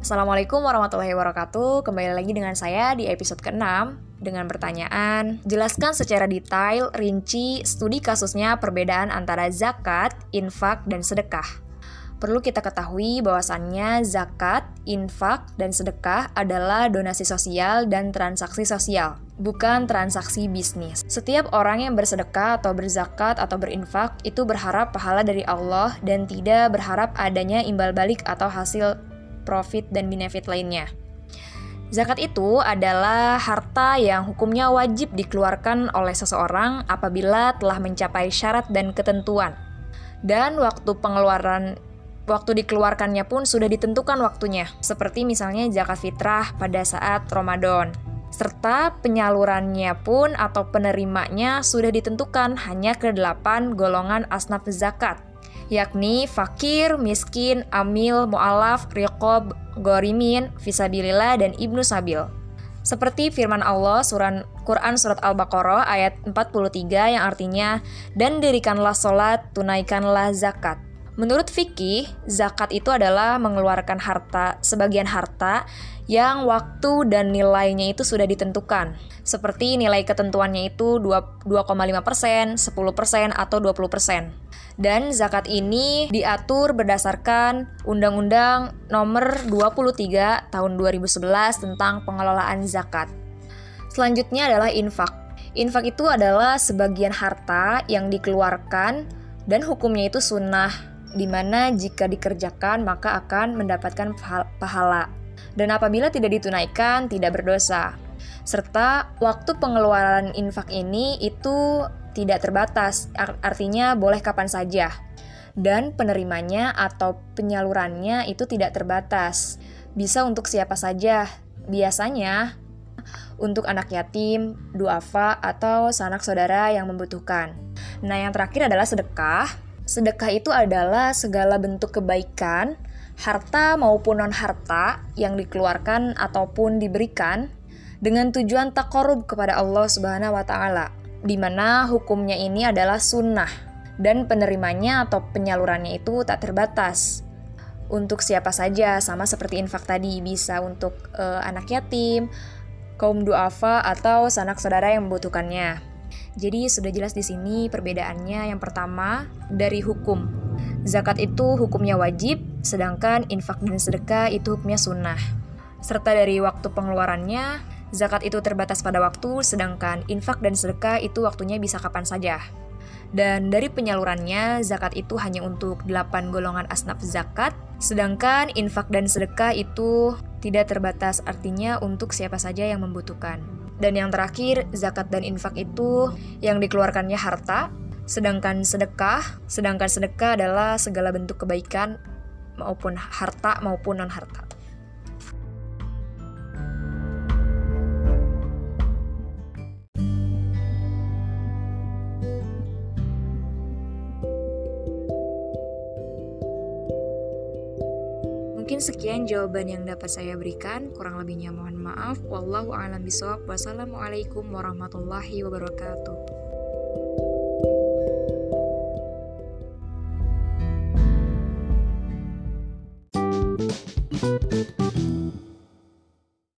Assalamualaikum warahmatullahi wabarakatuh. Kembali lagi dengan saya di episode ke-6 dengan pertanyaan, jelaskan secara detail, rinci, studi kasusnya perbedaan antara zakat, infak, dan sedekah. Perlu kita ketahui bahwasannya zakat, infak, dan sedekah adalah donasi sosial dan transaksi sosial, bukan transaksi bisnis. Setiap orang yang bersedekah atau berzakat atau berinfak itu berharap pahala dari Allah dan tidak berharap adanya imbal balik atau hasil profit, dan benefit lainnya. Zakat itu adalah harta yang hukumnya wajib dikeluarkan oleh seseorang apabila telah mencapai syarat dan ketentuan. Dan waktu pengeluaran waktu dikeluarkannya pun sudah ditentukan waktunya, seperti misalnya zakat fitrah pada saat Ramadan. Serta penyalurannya pun atau penerimanya sudah ditentukan hanya ke delapan golongan asnaf zakat, yakni fakir, miskin, amil, mu'alaf, riqob, gorimin, visabilillah, dan ibnu sabil. Seperti firman Allah surat Quran surat Al-Baqarah ayat 43 yang artinya dan dirikanlah solat, tunaikanlah zakat. Menurut fikih, zakat itu adalah mengeluarkan harta, sebagian harta yang waktu dan nilainya itu sudah ditentukan. Seperti nilai ketentuannya itu 2,5%, 10%, atau 20%. Dan zakat ini diatur berdasarkan Undang-Undang Nomor 23 Tahun 2011 tentang pengelolaan zakat. Selanjutnya adalah infak. Infak itu adalah sebagian harta yang dikeluarkan dan hukumnya itu sunnah, di mana jika dikerjakan maka akan mendapatkan pahala. Dan apabila tidak ditunaikan, tidak berdosa. Serta waktu pengeluaran infak ini itu tidak terbatas, artinya boleh kapan saja. Dan penerimanya atau penyalurannya itu tidak terbatas. Bisa untuk siapa saja. Biasanya untuk anak yatim, duafa, atau sanak saudara yang membutuhkan. Nah, yang terakhir adalah sedekah. Sedekah itu adalah segala bentuk kebaikan, harta maupun non-harta yang dikeluarkan ataupun diberikan dengan tujuan takorub kepada Allah Subhanahu wa taala di mana hukumnya ini adalah sunnah dan penerimanya atau penyalurannya itu tak terbatas. Untuk siapa saja, sama seperti infak tadi, bisa untuk uh, anak yatim, kaum duafa, atau sanak saudara yang membutuhkannya. Jadi sudah jelas di sini perbedaannya. Yang pertama, dari hukum. Zakat itu hukumnya wajib, sedangkan infak dan sedekah itu hukumnya sunnah. Serta dari waktu pengeluarannya, Zakat itu terbatas pada waktu, sedangkan infak dan sedekah itu waktunya bisa kapan saja. Dan dari penyalurannya, zakat itu hanya untuk 8 golongan asnaf zakat, sedangkan infak dan sedekah itu tidak terbatas, artinya untuk siapa saja yang membutuhkan. Dan yang terakhir, zakat dan infak itu yang dikeluarkannya harta, sedangkan sedekah, sedangkan sedekah adalah segala bentuk kebaikan maupun harta maupun non-harta. Mungkin sekian jawaban yang dapat saya berikan. Kurang lebihnya mohon maaf. Wallahu a'lam bishawab. Wassalamualaikum warahmatullahi wabarakatuh.